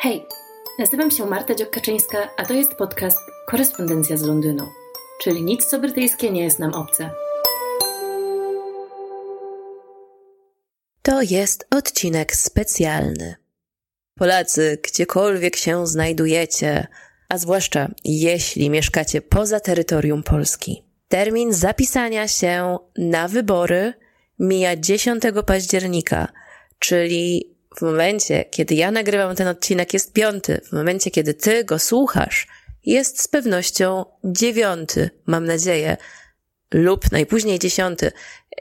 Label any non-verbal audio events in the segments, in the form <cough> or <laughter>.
Hej, nazywam się Marta Dziokaczyńska, a to jest podcast Korespondencja z Londynu, czyli nic co brytyjskie nie jest nam obce. To jest odcinek specjalny. Polacy, gdziekolwiek się znajdujecie, a zwłaszcza jeśli mieszkacie poza terytorium Polski, termin zapisania się na wybory mija 10 października, czyli w momencie, kiedy ja nagrywam ten odcinek, jest piąty. W momencie, kiedy ty go słuchasz, jest z pewnością dziewiąty, mam nadzieję, lub najpóźniej dziesiąty.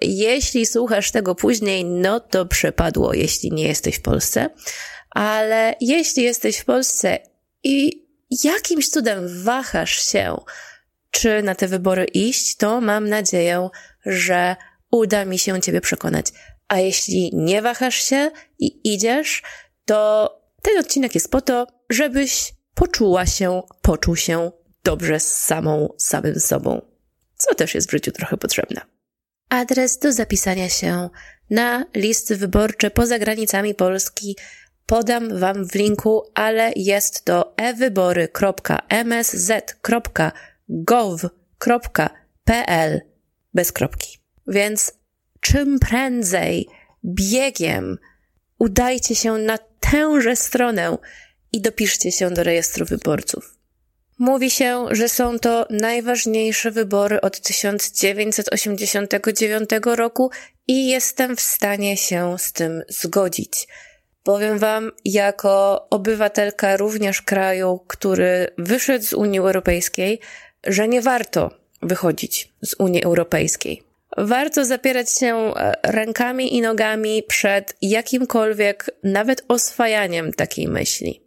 Jeśli słuchasz tego później, no to przepadło, jeśli nie jesteś w Polsce. Ale jeśli jesteś w Polsce i jakimś cudem wahasz się, czy na te wybory iść, to mam nadzieję, że uda mi się Ciebie przekonać. A jeśli nie wahasz się i idziesz, to ten odcinek jest po to, żebyś poczuła się, poczuł się dobrze z samą, samym sobą. Co też jest w życiu trochę potrzebne. Adres do zapisania się na listy wyborcze poza granicami Polski podam Wam w linku, ale jest to e-wybory.msz.gov.pl bez kropki. Więc czym prędzej, biegiem, udajcie się na tęże stronę i dopiszcie się do rejestru wyborców. Mówi się, że są to najważniejsze wybory od 1989 roku i jestem w stanie się z tym zgodzić. Powiem Wam, jako obywatelka również kraju, który wyszedł z Unii Europejskiej, że nie warto wychodzić z Unii Europejskiej. Warto zapierać się e, rękami i nogami przed jakimkolwiek, nawet oswajaniem takiej myśli.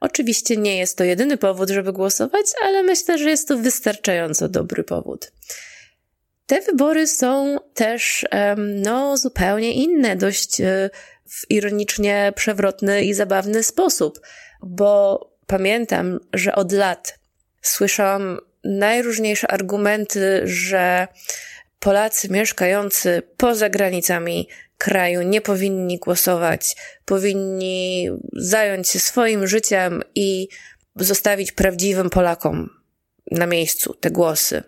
Oczywiście nie jest to jedyny powód, żeby głosować, ale myślę, że jest to wystarczająco dobry powód. Te wybory są też, no, zupełnie inne, dość e, w ironicznie przewrotny i zabawny sposób, bo pamiętam, że od lat słyszałam najróżniejsze argumenty, że Polacy mieszkający poza granicami kraju nie powinni głosować, powinni zająć się swoim życiem i zostawić prawdziwym Polakom na miejscu te głosy.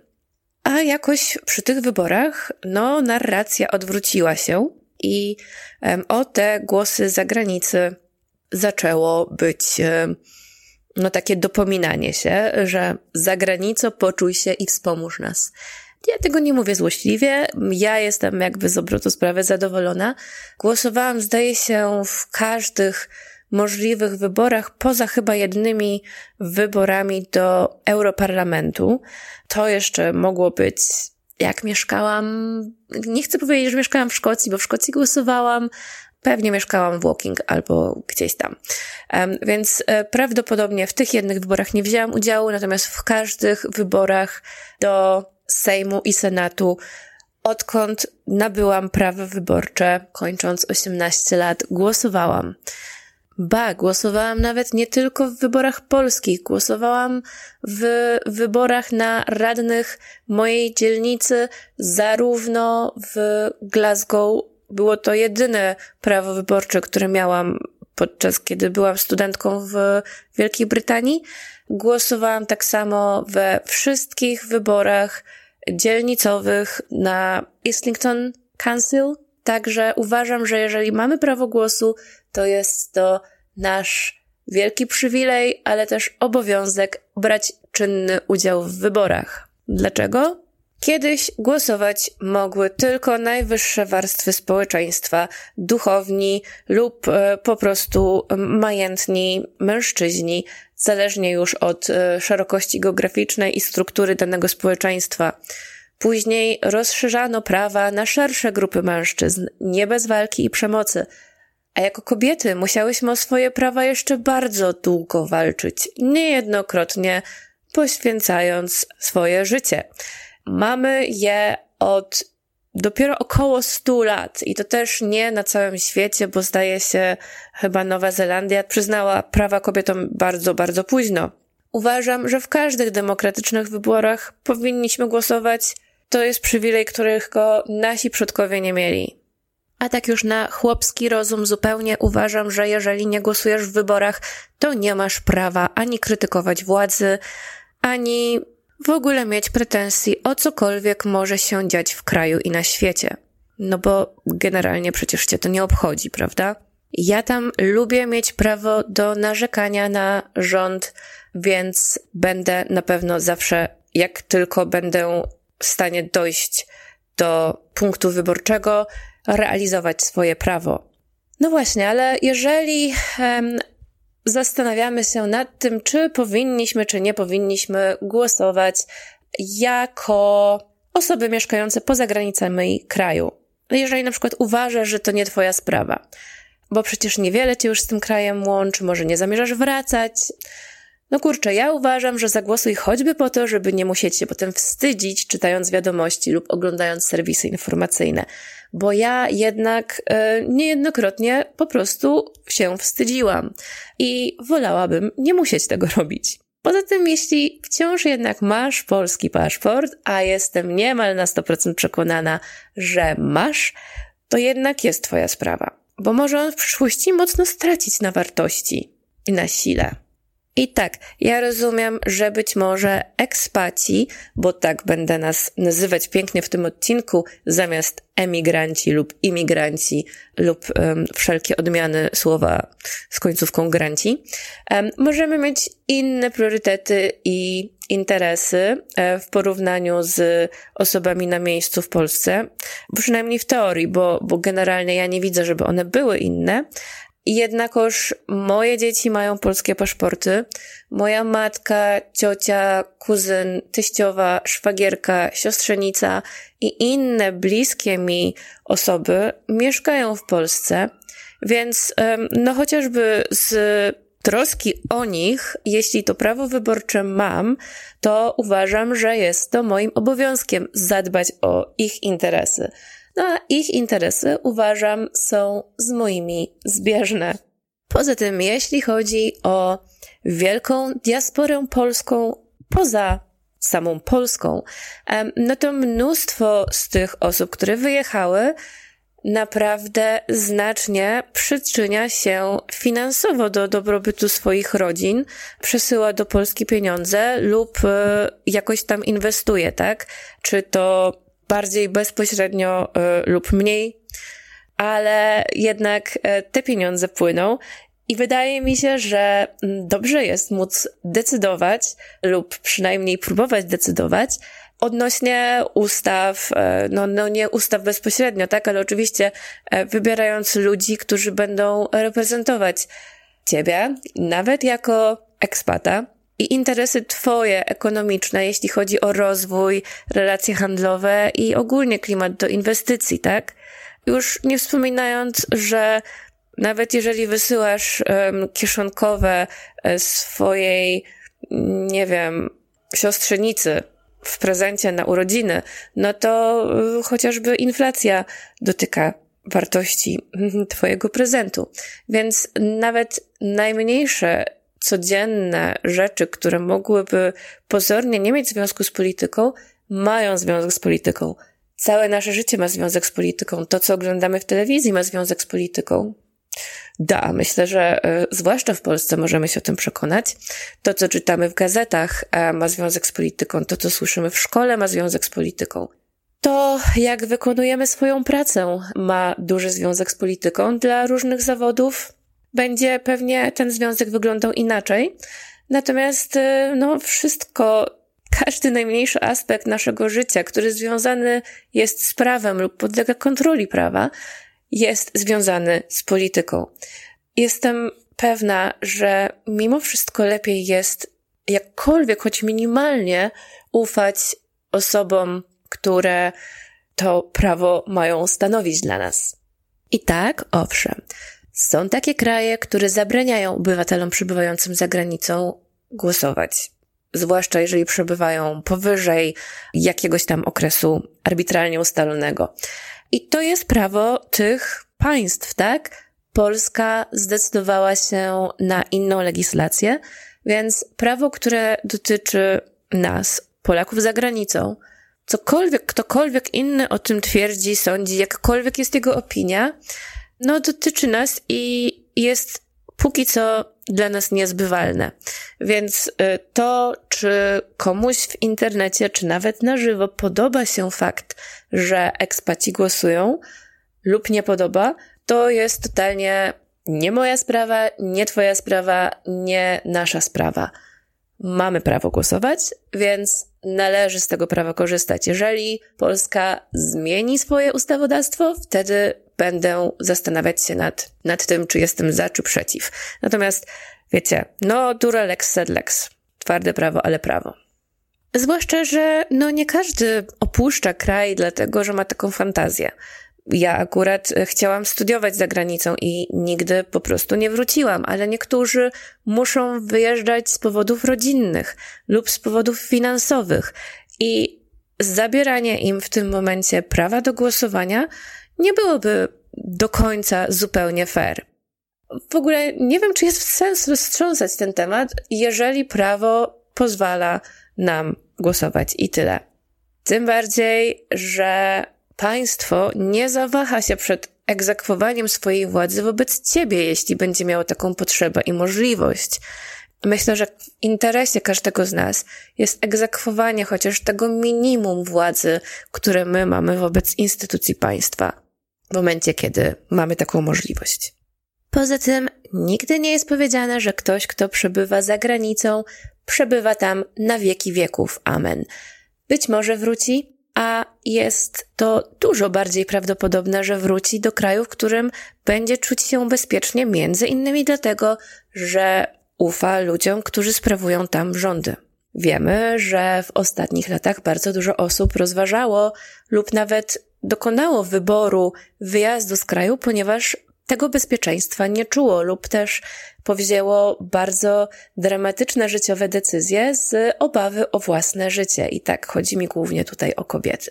A jakoś przy tych wyborach, no, narracja odwróciła się i o te głosy zagranicy zaczęło być no takie dopominanie się, że za granicą poczuj się i wspomóż nas. Ja tego nie mówię złośliwie. Ja jestem jakby z obrotu sprawy zadowolona. Głosowałam, zdaje się, w każdych możliwych wyborach, poza chyba jednymi wyborami do Europarlamentu. To jeszcze mogło być, jak mieszkałam, nie chcę powiedzieć, że mieszkałam w Szkocji, bo w Szkocji głosowałam, pewnie mieszkałam w Walking albo gdzieś tam. Więc e, prawdopodobnie w tych jednych wyborach nie wzięłam udziału, natomiast w każdych wyborach do Sejmu i Senatu, odkąd nabyłam prawo wyborcze, kończąc 18 lat, głosowałam. Ba, głosowałam nawet nie tylko w wyborach polskich, głosowałam w wyborach na radnych mojej dzielnicy, zarówno w Glasgow. Było to jedyne prawo wyborcze, które miałam podczas kiedy byłam studentką w Wielkiej Brytanii. Głosowałam tak samo we wszystkich wyborach dzielnicowych na Islington Council. Także uważam, że jeżeli mamy prawo głosu, to jest to nasz wielki przywilej, ale też obowiązek brać czynny udział w wyborach. Dlaczego? Kiedyś głosować mogły tylko najwyższe warstwy społeczeństwa, duchowni lub e, po prostu majętni mężczyźni, zależnie już od e, szerokości geograficznej i struktury danego społeczeństwa. Później rozszerzano prawa na szersze grupy mężczyzn, nie bez walki i przemocy. A jako kobiety musiałyśmy o swoje prawa jeszcze bardzo długo walczyć, niejednokrotnie poświęcając swoje życie. Mamy je od dopiero około 100 lat i to też nie na całym świecie, bo zdaje się chyba Nowa Zelandia przyznała prawa kobietom bardzo, bardzo późno. Uważam, że w każdych demokratycznych wyborach powinniśmy głosować. To jest przywilej, których nasi przodkowie nie mieli. A tak już na chłopski rozum zupełnie uważam, że jeżeli nie głosujesz w wyborach, to nie masz prawa ani krytykować władzy, ani w ogóle mieć pretensji o cokolwiek może się dziać w kraju i na świecie. No bo generalnie przecież cię to nie obchodzi, prawda? Ja tam lubię mieć prawo do narzekania na rząd, więc będę na pewno zawsze, jak tylko będę w stanie dojść do punktu wyborczego, realizować swoje prawo. No właśnie, ale jeżeli um, zastanawiamy się nad tym, czy powinniśmy, czy nie powinniśmy głosować jako osoby mieszkające poza granicami kraju. Jeżeli na przykład uważasz, że to nie twoja sprawa, bo przecież niewiele cię już z tym krajem łączy, może nie zamierzasz wracać. No kurczę, ja uważam, że zagłosuj choćby po to, żeby nie musieć się potem wstydzić, czytając wiadomości lub oglądając serwisy informacyjne, bo ja jednak e, niejednokrotnie po prostu się wstydziłam i wolałabym nie musieć tego <laughs> robić. Poza tym, jeśli wciąż jednak masz polski paszport, a jestem niemal na 100% przekonana, że masz, to jednak jest Twoja sprawa, bo może on w przyszłości mocno stracić na wartości i na sile. I tak, ja rozumiem, że być może ekspaci, bo tak będę nas nazywać pięknie w tym odcinku, zamiast emigranci lub imigranci lub um, wszelkie odmiany słowa z końcówką granci, um, możemy mieć inne priorytety i interesy e, w porównaniu z osobami na miejscu w Polsce, przynajmniej w teorii, bo, bo generalnie ja nie widzę, żeby one były inne, Jednakoż moje dzieci mają polskie paszporty. Moja matka, ciocia, kuzyn, teściowa, szwagierka, siostrzenica i inne bliskie mi osoby mieszkają w Polsce, więc no chociażby z troski o nich, jeśli to prawo wyborcze mam, to uważam, że jest to moim obowiązkiem zadbać o ich interesy. No a ich interesy uważam są z moimi zbieżne. Poza tym, jeśli chodzi o wielką diasporę polską poza samą Polską, no to mnóstwo z tych osób, które wyjechały, naprawdę znacznie przyczynia się finansowo do dobrobytu swoich rodzin, przesyła do Polski pieniądze lub e, jakoś tam inwestuje, tak? Czy to bardziej bezpośrednio y, lub mniej, ale jednak y, te pieniądze płyną i wydaje mi się, że mm, dobrze jest móc decydować lub przynajmniej próbować decydować odnośnie ustaw, e, no, no nie ustaw bezpośrednio, tak, ale oczywiście e, wybierając ludzi, którzy będą reprezentować ciebie, nawet jako ekspata, i interesy Twoje ekonomiczne, jeśli chodzi o rozwój, relacje handlowe i ogólnie klimat do inwestycji, tak? Już nie wspominając, że nawet jeżeli wysyłasz um, kieszonkowe e, swojej, nie wiem, siostrzenicy w prezencie na urodziny, no to y, chociażby inflacja dotyka wartości <laughs> Twojego prezentu. Więc nawet najmniejsze codzienne rzeczy, które mogłyby pozornie nie mieć związku z polityką, mają związek z polityką. Całe nasze życie ma związek z polityką. To, co oglądamy w telewizji, ma związek z polityką. Da, myślę, że y, zwłaszcza w Polsce możemy się o tym przekonać. To, co czytamy w gazetach, y, ma związek z polityką. To, co słyszymy w szkole, ma związek z polityką. To, jak wykonujemy swoją pracę, ma duży związek z polityką. Dla różnych zawodów będzie pewnie ten związek wyglądał inaczej. Natomiast, y, no, wszystko, każdy najmniejszy aspekt naszego życia, który związany jest z prawem lub podlega kontroli prawa, jest związany z polityką. Jestem pewna, że mimo wszystko lepiej jest jakkolwiek, choć minimalnie ufać osobom, które to prawo mają stanowić dla nas. I tak, owszem, są takie kraje, które zabraniają obywatelom przebywającym za granicą głosować. Zwłaszcza jeżeli przebywają powyżej jakiegoś tam okresu arbitralnie ustalonego. I to jest prawo tych państw, tak? Polska zdecydowała się na inną legislację, więc prawo, które dotyczy nas, Polaków za granicą, cokolwiek ktokolwiek inny o tym twierdzi, sądzi, jakkolwiek jest jego opinia, no dotyczy nas i jest póki co dla nas niezbywalne. Więc y, to, czy komuś w internecie, czy nawet na żywo podoba się fakt, że ekspaci głosują lub nie podoba, to jest totalnie nie moja sprawa, nie twoja sprawa, nie nasza sprawa. Mamy prawo głosować, więc należy z tego prawa korzystać. Jeżeli Polska zmieni swoje ustawodawstwo, wtedy będę zastanawiać się nad, nad tym, czy jestem za, czy przeciw. Natomiast, wiecie, no dura lex sed lex. Twarde prawo, ale prawo. Zwłaszcza, że no nie każdy opuszcza kraj dlatego, że ma taką fantazję. Ja akurat chciałam studiować za granicą i nigdy po prostu nie wróciłam, ale niektórzy muszą wyjeżdżać z powodów rodzinnych lub z powodów finansowych i zabieranie im w tym momencie prawa do głosowania nie byłoby do końca zupełnie fair. W ogóle nie wiem, czy jest sens roztrząsać ten temat, jeżeli prawo pozwala nam głosować i tyle. Tym bardziej, że państwo nie zawaha się przed egzekwowaniem swojej władzy wobec ciebie, jeśli będzie miało taką potrzebę i możliwość. Myślę, że w interesie każdego z nas jest egzekwowanie chociaż tego minimum władzy, które my mamy wobec instytucji państwa w momencie, kiedy mamy taką możliwość. Poza tym, nigdy nie jest powiedziane, że ktoś, kto przebywa za granicą, przebywa tam na wieki wieków. Amen. Być może wróci, a jest to dużo bardziej prawdopodobne, że wróci do kraju, w którym będzie czuć się bezpiecznie, między innymi dlatego, że ufa ludziom, którzy sprawują tam rządy. Wiemy, że w ostatnich latach bardzo dużo osób rozważało lub nawet dokonało wyboru wyjazdu z kraju, ponieważ tego bezpieczeństwa nie czuło lub też powzięło bardzo dramatyczne życiowe decyzje z obawy o własne życie. I tak chodzi mi głównie tutaj o kobiety.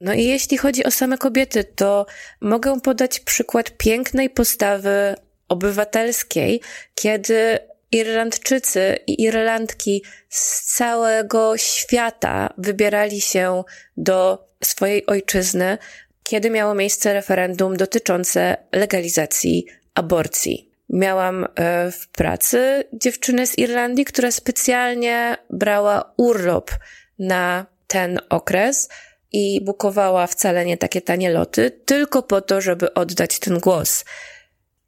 No i jeśli chodzi o same kobiety, to mogę podać przykład pięknej postawy obywatelskiej, kiedy Irlandczycy i Irlandki z całego świata wybierali się do swojej ojczyzny, kiedy miało miejsce referendum dotyczące legalizacji aborcji. Miałam e, w pracy dziewczynę z Irlandii, która specjalnie brała urlop na ten okres i bukowała wcale nie takie tanie loty, tylko po to, żeby oddać ten głos.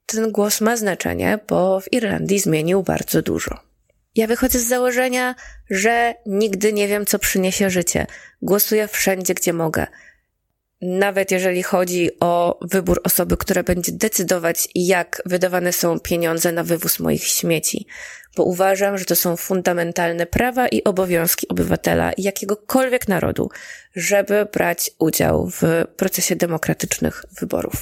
Ten głos ma znaczenie, bo w Irlandii zmienił bardzo dużo. Ja wychodzę z założenia, że nigdy nie wiem, co przyniesie życie. Głosuję wszędzie, gdzie mogę. Nawet jeżeli chodzi o wybór osoby, która będzie decydować, jak wydawane są pieniądze na wywóz moich śmieci, bo uważam, że to są fundamentalne prawa i obowiązki obywatela jakiegokolwiek narodu, żeby brać udział w procesie demokratycznych wyborów.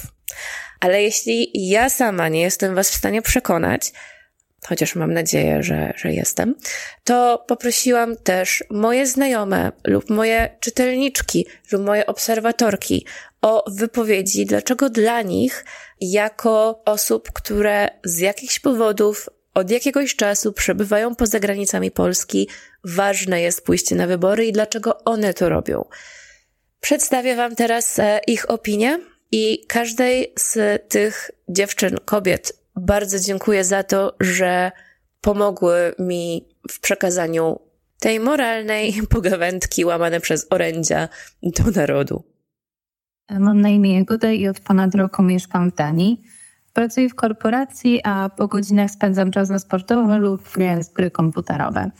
Ale jeśli ja sama nie jestem Was w stanie przekonać, chociaż mam nadzieję, że, że jestem, to poprosiłam też moje znajome lub moje czytelniczki lub moje obserwatorki o wypowiedzi, dlaczego dla nich, jako osób, które z jakichś powodów od jakiegoś czasu przebywają poza granicami Polski, ważne jest pójście na wybory i dlaczego one to robią. Przedstawię Wam teraz e, ich opinię i każdej z tych dziewczyn, kobiet, bardzo dziękuję za to, że pomogły mi w przekazaniu tej moralnej <laughs> pogawędki łamane przez orędzia do narodu. Mam na imię Jagoda i od ponad roku mieszkam w Danii. Pracuję w korporacji, a po godzinach spędzam czas na sportowe lub grając gry komputerowe.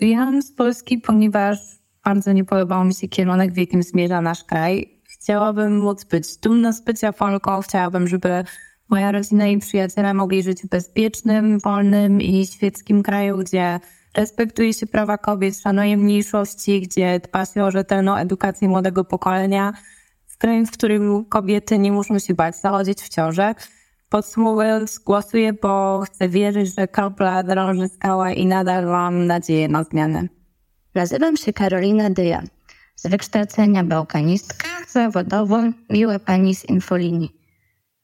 Wyjechałam z Polski, ponieważ bardzo nie podobał mi się kierunek, w jakim zmierza nasz kraj. Chciałabym móc być dumna z bycia Polką, chciałabym, żeby moja rodzina i przyjaciele mogli żyć w bezpiecznym, wolnym i świeckim kraju, gdzie respektuje się prawa kobiet, szanuje mniejszości, gdzie dba się o rzetelną edukację młodego pokolenia, w kraju, w którym kobiety nie muszą się bać zachodzić w ciążę. Podsumowując, głosuję, bo chcę wierzyć, że kropla drąży skałę i nadal mam nadzieję na zmianę. Nazywam się Karolina Dyja. Z wykształcenia bałkanistka, zawodowo miła pani z infolinii.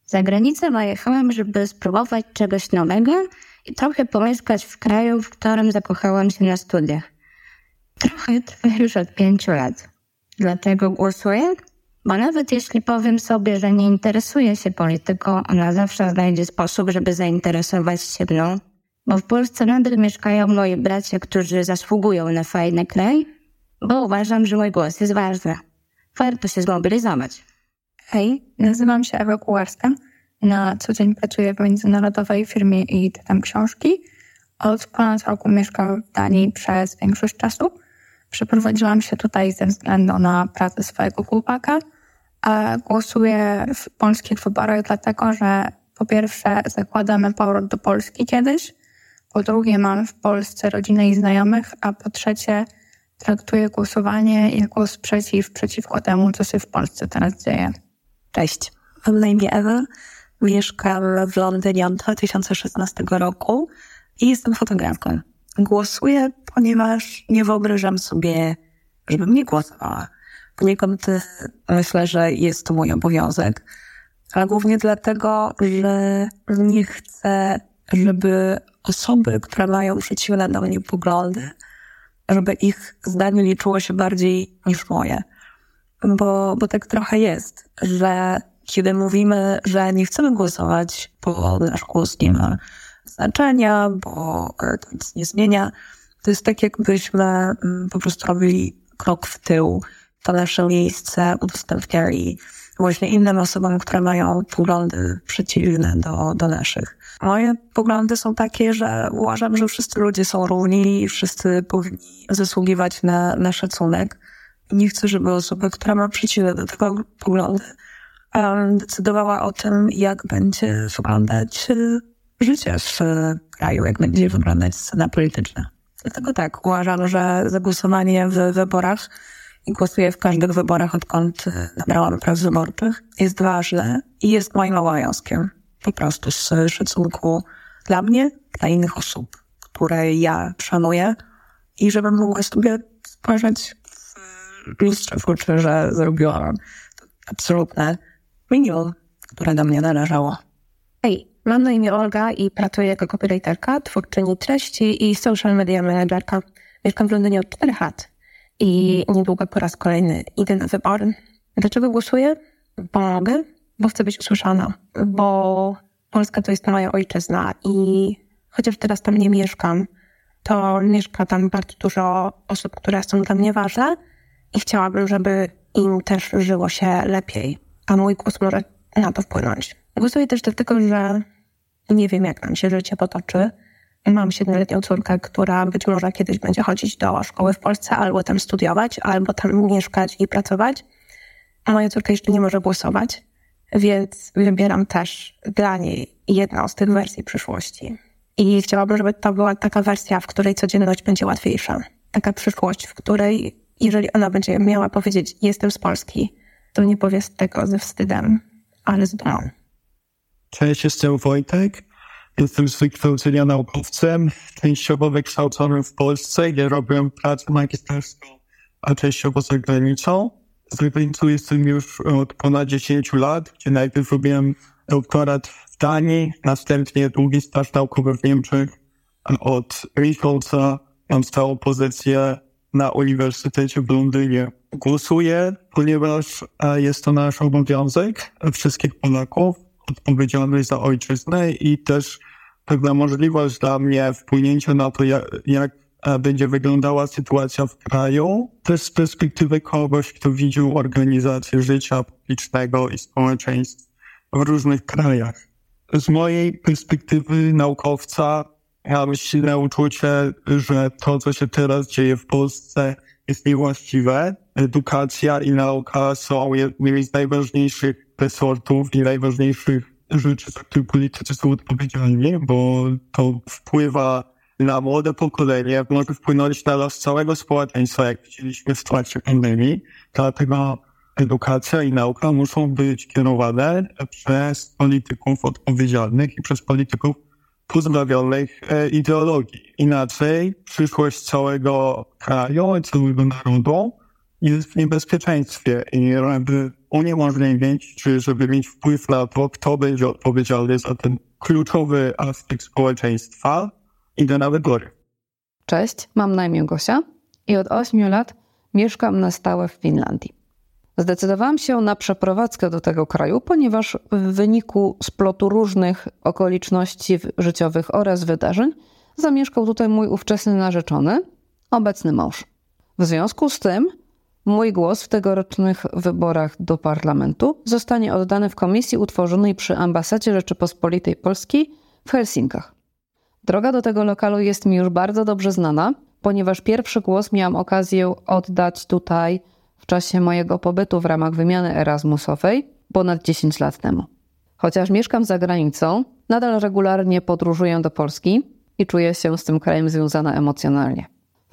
Za granicę wyjechałam, żeby spróbować czegoś nowego i trochę pomieszkać w kraju, w którym zakochałam się na studiach. Trochę trwa już od pięciu lat. Dlaczego głosuję? Bo nawet jeśli powiem sobie, że nie interesuję się polityką, ona zawsze znajdzie sposób, żeby zainteresować się mną. Bo w Polsce nadal mieszkają moi bracia, którzy zasługują na fajny kraj, bo uważam, że mój głos jest ważny. Warto się zmobilizować. Hej, nazywam się Ewa Kułarska. Na co dzień pracuję w międzynarodowej firmie i czytam książki. Od ponad roku mieszkam w Danii przez większość czasu. Przeprowadziłam się tutaj ze względu na pracę swojego chłopaka, a głosuję w polskich wyborach dlatego, że po pierwsze zakładamy powrót do Polski kiedyś, po drugie mam w Polsce rodzinę i znajomych, a po trzecie traktuję głosowanie jako sprzeciw przeciwko temu, co się w Polsce teraz dzieje. Cześć, mam na imię Ewa, mieszkam w Londynie od 2016 roku i jestem fotografką. Głosuję, ponieważ nie wyobrażam sobie, żebym nie głosowała. Poniekąd myślę, że jest to mój obowiązek, ale głównie dlatego, że nie chcę, żeby osoby, które mają przeciwne do mnie poglądy, żeby ich zdanie liczyło się bardziej niż moje. Bo, bo tak trochę jest, że kiedy mówimy, że nie chcemy głosować, bo nasz głos nie ma znaczenia, bo to nic nie zmienia, to jest tak, jakbyśmy mm, po prostu robili krok w tył. To nasze miejsce udostępniali właśnie innym osobom, które mają poglądy przeciwne do, do naszych. Moje poglądy są takie, że uważam, że wszyscy ludzie są równi i wszyscy powinni zasługiwać na, na szacunek. Nie chcę, żeby osoba, która ma przeciwne do tego poglądy, decydowała o tym, jak będzie wyglądać e, życie w kraju, jak będzie wyglądać scena polityczna. Dlatego tak, uważam, że zagłosowanie w wyborach i głosuję w każdych wyborach, odkąd e, nabrałam praw wyborczych, jest ważne i jest moim obowiązkiem. Po prostu z szacunku dla mnie, dla innych osób, które ja szanuję i żebym mogła sobie spojrzeć w lustrze w oczy, że zrobiłam absolutne minimum, które do mnie należało. Hej, mam na imię Olga i pracuję jako copywriterka, twórczyni treści i social media managerka. Mieszkam w Londynie od 4 lat i niedługo po raz kolejny idę na wybory. Dlaczego głosuję? Bo mogę, bo chcę być usłyszana, bo Polska to jest moja ojczyzna i chociaż teraz tam nie mieszkam, to mieszka tam bardzo dużo osób, które są dla mnie ważne i chciałabym, żeby im też żyło się lepiej, a mój głos może na to wpłynąć. Głosuję też dlatego, że nie wiem, jak nam się życie potoczy. Mam siedmioletnią córkę, która być może kiedyś będzie chodzić do szkoły w Polsce, albo tam studiować, albo tam mieszkać i pracować. A moja córka jeszcze nie może głosować, więc wybieram też dla niej jedną z tych wersji przyszłości. I chciałabym, żeby to była taka wersja, w której codzienność będzie łatwiejsza. Taka przyszłość, w której, jeżeli ona będzie miała powiedzieć, jestem z Polski, to nie powie tego ze wstydem, ale z dumą. Cześć, jestem Wojtek. Jestem z wykształcenia naukowcem, częściowo wykształcony w Polsce, gdzie robiłem pracę magisterską, a częściowo za granicą. Z granicą jestem już od ponad 10 lat, gdzie najpierw robiłem doktorat w Danii, następnie długi staż naukowy w Niemczech. Od miesiąca mam stałą pozycję na Uniwersytecie w Londynie. Głosuję, ponieważ jest to nasz obowiązek wszystkich Polaków, odpowiedzialność za ojczyznę i też pewna możliwość dla mnie wpłynięcia na to, jak, jak będzie wyglądała sytuacja w kraju, też z perspektywy kogoś, kto widział organizację życia publicznego i społeczeństw w różnych krajach. Z mojej perspektywy naukowca mam silne uczucie, że to, co się teraz dzieje w Polsce, jest niewłaściwe. Edukacja i nauka są jednymi z najważniejszych resortów i najważniejszych rzeczy, za które politycy są odpowiedzialni, bo to wpływa na młode pokolenie, może wpłynąć na los całego społeczeństwa, jak widzieliśmy w trakcie pandemii. Dlatego edukacja i nauka muszą być kierowane przez polityków odpowiedzialnych i przez polityków pozbawionych e, ideologii. Inaczej przyszłość całego kraju i całego narodu jest w niebezpieczeństwie i żeby uniemożliwić, czy żeby mieć wpływ na to, kto będzie odpowiedzialny za ten kluczowy aspekt społeczeństwa, idę na wybory. Cześć, mam na imię Gosia i od 8 lat mieszkam na stałe w Finlandii. Zdecydowałam się na przeprowadzkę do tego kraju, ponieważ w wyniku splotu różnych okoliczności życiowych oraz wydarzeń zamieszkał tutaj mój ówczesny narzeczony, obecny mąż. W związku z tym mój głos w tegorocznych wyborach do parlamentu zostanie oddany w komisji utworzonej przy Ambasadzie Rzeczypospolitej Polskiej w Helsinkach. Droga do tego lokalu jest mi już bardzo dobrze znana, ponieważ pierwszy głos miałam okazję oddać tutaj w czasie mojego pobytu w ramach wymiany Erasmusowej ponad 10 lat temu. Chociaż mieszkam za granicą, nadal regularnie podróżuję do Polski i czuję się z tym krajem związana emocjonalnie.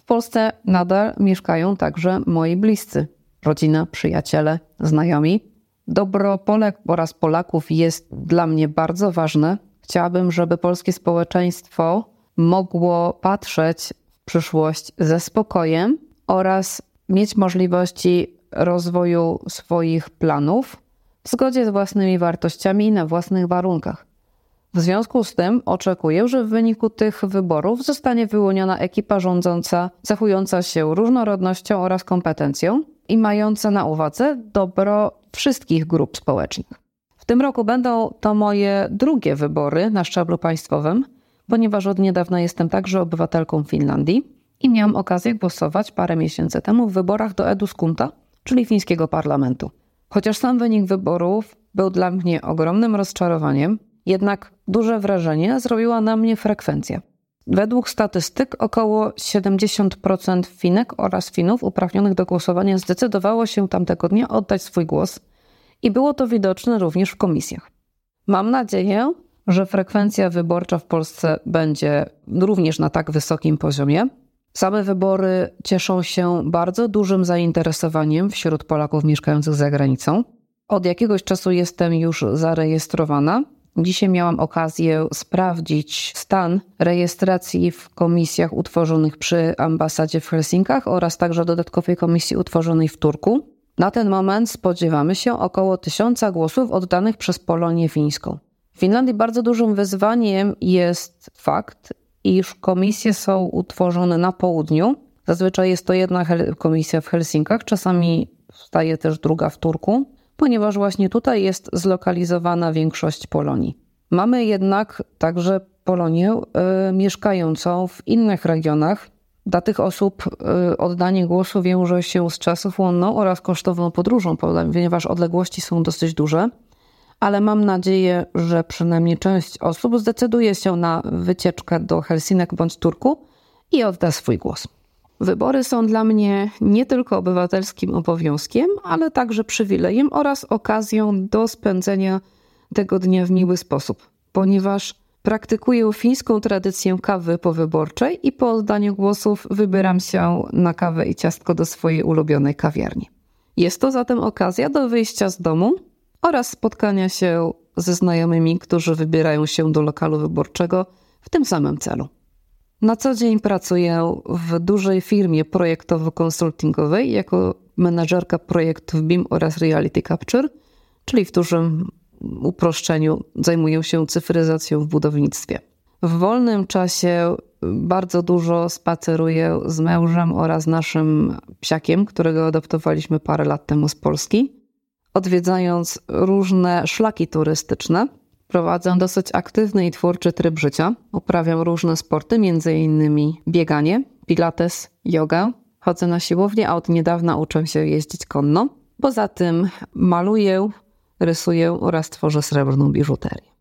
Polsce nadal mieszkają także moi bliscy, rodzina, przyjaciele, znajomi. Dobro Polek oraz Polaków jest dla mnie bardzo ważne. Chciałabym, żeby polskie społeczeństwo mogło patrzeć w przyszłość ze spokojem oraz mieć możliwości rozwoju swoich planów w zgodzie z własnymi wartościami i na własnych warunkach. W związku z tym oczekuję, że w wyniku tych wyborów zostanie wyłoniona ekipa rządząca, zachująca się różnorodnością oraz kompetencją i mająca na uwadze dobro wszystkich grup społecznych. W tym roku będą to moje drugie wybory na szczeblu państwowym, ponieważ od niedawna jestem także obywatelką Finlandii i miałam okazję głosować parę miesięcy temu w wyborach do Eduskunta, czyli fińskiego parlamentu. Chociaż sam wynik wyborów był dla mnie ogromnym rozczarowaniem, jednak duże wrażenie zrobiła na mnie frekwencja. Według statystyk około 70% Finek oraz Finów uprawnionych do głosowania zdecydowało się tamtego dnia oddać swój głos i było to widoczne również w komisjach. Mam nadzieję, że frekwencja wyborcza w Polsce będzie również na tak wysokim poziomie. Same wybory cieszą się bardzo dużym zainteresowaniem wśród Polaków mieszkających za granicą. Od jakiegoś czasu jestem już zarejestrowana Dzisiaj miałam okazję sprawdzić stan rejestracji w komisjach utworzonych przy ambasadzie w Helsinkach oraz także dodatkowej komisji utworzonej w Turku. Na ten moment spodziewamy się około tysiąca głosów oddanych przez Polonię fińską. W Finlandii bardzo dużym wyzwaniem jest fakt, iż komisje są utworzone na południu. Zazwyczaj jest to jedna komisja w Helsinkach, czasami staje też druga w Turku ponieważ właśnie tutaj jest zlokalizowana większość Polonii. Mamy jednak także Polonię y, mieszkającą w innych regionach. Dla tych osób y, oddanie głosu wiąże się z czasochłonną oraz kosztowną podróżą, ponieważ odległości są dosyć duże. Ale mam nadzieję, że przynajmniej część osób zdecyduje się na wycieczkę do Helsinek bądź Turku i odda swój głos. Wybory są dla mnie nie tylko obywatelskim obowiązkiem, ale także przywilejem oraz okazją do spędzenia tego dnia w miły sposób, ponieważ praktykuję fińską tradycję kawy powyborczej i po oddaniu głosów wybieram się na kawę i ciastko do swojej ulubionej kawiarni. Jest to zatem okazja do wyjścia z domu oraz spotkania się ze znajomymi, którzy wybierają się do lokalu wyborczego w tym samym celu. Na co dzień pracuję w dużej firmie projektowo-konsultingowej jako menadżerka projektów BIM oraz Reality Capture, czyli w dużym uproszczeniu zajmuję się cyfryzacją w budownictwie. W wolnym czasie bardzo dużo spaceruję z mężem oraz naszym psiakiem, którego adoptowaliśmy parę lat temu z Polski, odwiedzając różne szlaki turystyczne – Prowadzę dosyć aktywny i twórczy tryb życia. Uprawiam różne sporty, m.in. bieganie, pilates, jogę. Chodzę na siłownię, a od niedawna uczę się jeździć konno. Poza tym maluję, rysuję oraz tworzę srebrną biżuterię.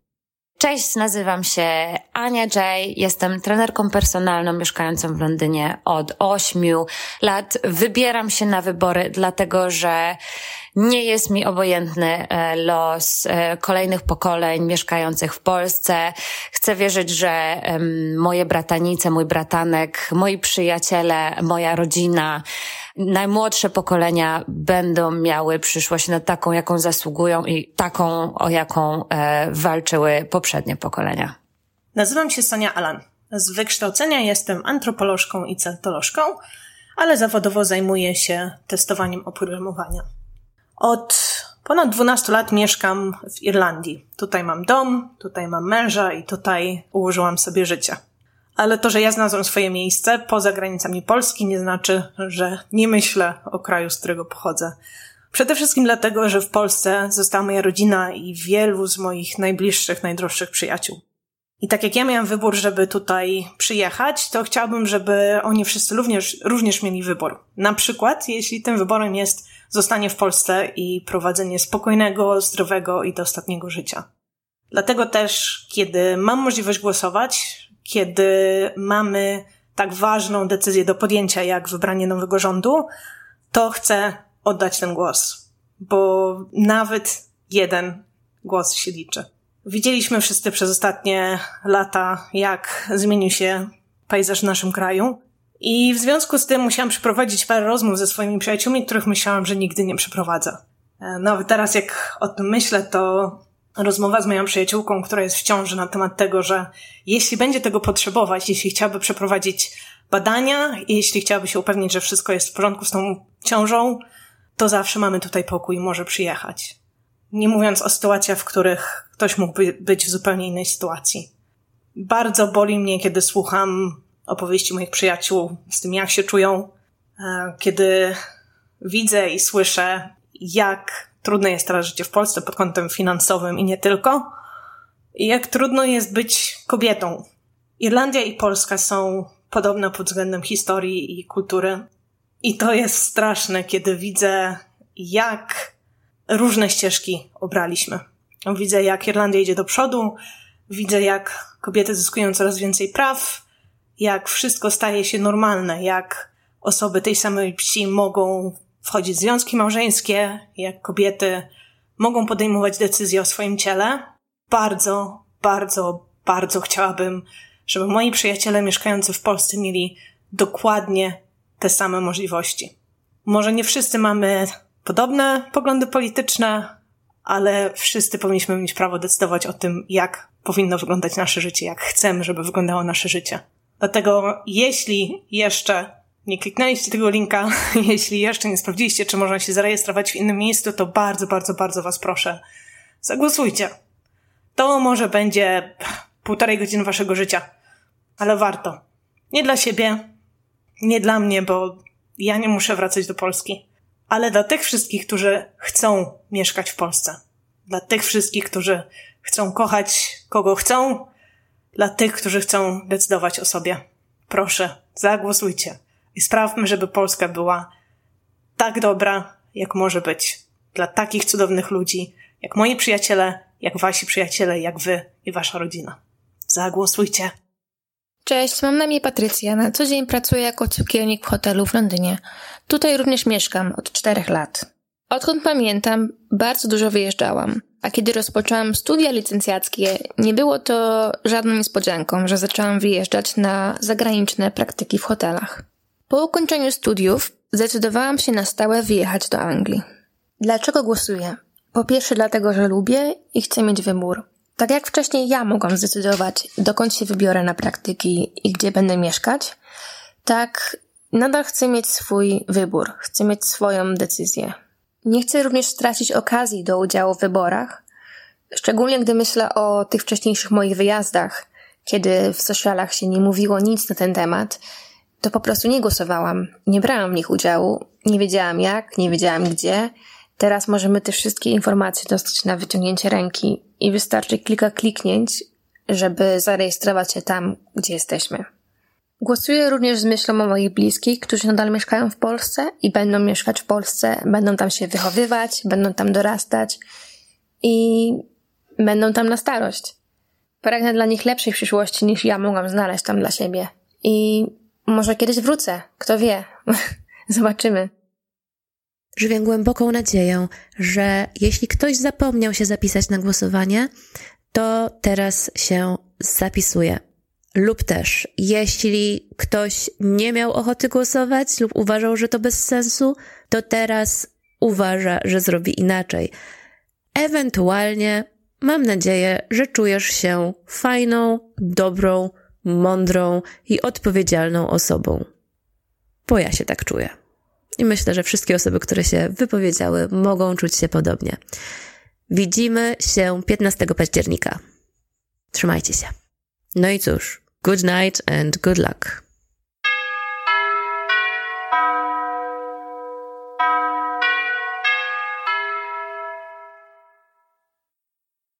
Cześć, nazywam się Ania J. Jestem trenerką personalną mieszkającą w Londynie od ośmiu lat. Wybieram się na wybory, dlatego że nie jest mi obojętny e, los e, kolejnych pokoleń mieszkających w Polsce. Chcę wierzyć, że moje bratanice, mój bratanek, moi przyjaciele, moja rodzina, najmłodsze pokolenia będą miały przyszłość na taką, jaką zasługują i taką, o jaką e, walczyły poprzednie pokolenia. Nazywam się Sonia Alan. Z wykształcenia jestem antropolożką i celtolożką, ale zawodowo zajmuję się testowaniem oprogramowania. Od ponad 12 lat mieszkam w Irlandii. Tutaj mam dom, tutaj mam męża i tutaj ułożyłam sobie życie. Ale to, że ja znalazłam swoje miejsce poza granicami Polski, nie znaczy, że nie myślę o kraju, z którego pochodzę. Przede wszystkim dlatego, że w Polsce została moja rodzina i wielu z moich najbliższych, najdroższych przyjaciół. I tak jak ja miałam wybór, żeby tutaj przyjechać, to chciałabym, żeby oni wszyscy również, również mieli wybór. Na przykład, jeśli tym wyborem jest zostanie w Polsce i prowadzenie spokojnego, zdrowego i dostatniego życia. Dlatego też, kiedy mam możliwość głosować, kiedy mamy tak ważną decyzję do podjęcia, jak wybranie nowego rządu, to chcę oddać ten głos, bo nawet jeden głos się liczy. Widzieliśmy wszyscy przez ostatnie lata, jak zmienił się pejzaż w naszym kraju. I w związku z tym musiałam przeprowadzić parę rozmów ze swoimi przyjaciółmi, których myślałam, że nigdy nie przeprowadzę. E, no, teraz jak o tym myślę, to rozmowa z moją przyjaciółką, która jest w ciąży na temat tego, że jeśli będzie tego potrzebować, jeśli chciałaby przeprowadzić badania, jeśli chciałaby się upewnić, że wszystko jest w porządku z tą ciążą, to zawsze mamy tutaj pokój może przyjechać. Nie mówiąc o sytuacjach, w których ktoś mógłby być w zupełnie innej sytuacji. Bardzo boli mnie, kiedy słucham opowieści moich przyjaciół z tym, jak się czują, e, kiedy widzę i słyszę, jak trudne jest teraz życie w Polsce pod kątem finansowym i nie tylko, i jak trudno jest być kobietą. Irlandia i Polska są podobne pod względem historii i kultury. I to jest straszne, kiedy widzę, jak różne ścieżki obraliśmy. Widzę, jak Irlandia idzie do przodu, widzę, jak kobiety zyskują coraz więcej praw, jak wszystko staje się normalne, jak osoby tej samej płci mogą wchodzić w związki małżeńskie, jak kobiety mogą podejmować decyzje o swoim ciele. Bardzo, bardzo, bardzo chciałabym, żeby moi przyjaciele mieszkający w Polsce mieli dokładnie te same możliwości. Może nie wszyscy mamy podobne poglądy polityczne, ale wszyscy powinniśmy mieć prawo decydować o tym, jak powinno wyglądać nasze życie, jak chcemy, żeby wyglądało nasze życie. Dlatego, jeśli jeszcze nie kliknęliście tego linka, <laughs> jeśli jeszcze nie sprawdziliście, czy można się zarejestrować w innym miejscu, to bardzo, bardzo, bardzo Was proszę, zagłosujcie. To może będzie półtorej godziny Waszego życia, ale warto. Nie dla siebie, nie dla mnie, bo ja nie muszę wracać do Polski, ale dla tych wszystkich, którzy chcą mieszkać w Polsce. Dla tych wszystkich, którzy chcą kochać kogo chcą, dla tych, którzy chcą decydować o sobie. Proszę, zagłosujcie i sprawmy, żeby Polska była tak dobra, jak może być. Dla takich cudownych ludzi, jak moi przyjaciele, jak wasi przyjaciele, jak wy i wasza rodzina. Zagłosujcie. Cześć, mam na imię Patrycja. Na co dzień pracuję jako cukiernik w hotelu w Londynie. Tutaj również mieszkam od czterech lat. Odkąd pamiętam, bardzo dużo wyjeżdżałam. A kiedy rozpoczęłam studia licencjackie, nie było to żadną niespodzianką, że zaczęłam wyjeżdżać na zagraniczne praktyki w hotelach. Po ukończeniu studiów zdecydowałam się na stałe wyjechać do Anglii. Dlaczego głosuję? Po pierwsze dlatego, że lubię i chcę mieć wybór. Tak jak wcześniej ja mogłam zdecydować, dokąd się wybiorę na praktyki i gdzie będę mieszkać, tak nadal chcę mieć swój wybór, chcę mieć swoją decyzję. Nie chcę również stracić okazji do udziału w wyborach, szczególnie gdy myślę o tych wcześniejszych moich wyjazdach, kiedy w socialach się nie mówiło nic na ten temat, to po prostu nie głosowałam, nie brałam w nich udziału, nie wiedziałam jak, nie wiedziałam gdzie. Teraz możemy te wszystkie informacje dostać na wyciągnięcie ręki i wystarczy kilka kliknięć, żeby zarejestrować się tam, gdzie jesteśmy. Głosuję również z myślą o moich bliskich, którzy nadal mieszkają w Polsce i będą mieszkać w Polsce, będą tam się wychowywać, będą tam dorastać i będą tam na starość. Pragnę dla nich lepszej przyszłości niż ja mogłam znaleźć tam dla siebie. I może kiedyś wrócę, kto wie. <laughs> Zobaczymy. Żywię głęboką nadzieję, że jeśli ktoś zapomniał się zapisać na głosowanie, to teraz się zapisuje. Lub też, jeśli ktoś nie miał ochoty głosować lub uważał, że to bez sensu, to teraz uważa, że zrobi inaczej. Ewentualnie mam nadzieję, że czujesz się fajną, dobrą, mądrą i odpowiedzialną osobą. Bo ja się tak czuję. I myślę, że wszystkie osoby, które się wypowiedziały, mogą czuć się podobnie. Widzimy się 15 października. Trzymajcie się. No i cóż, good night and good luck.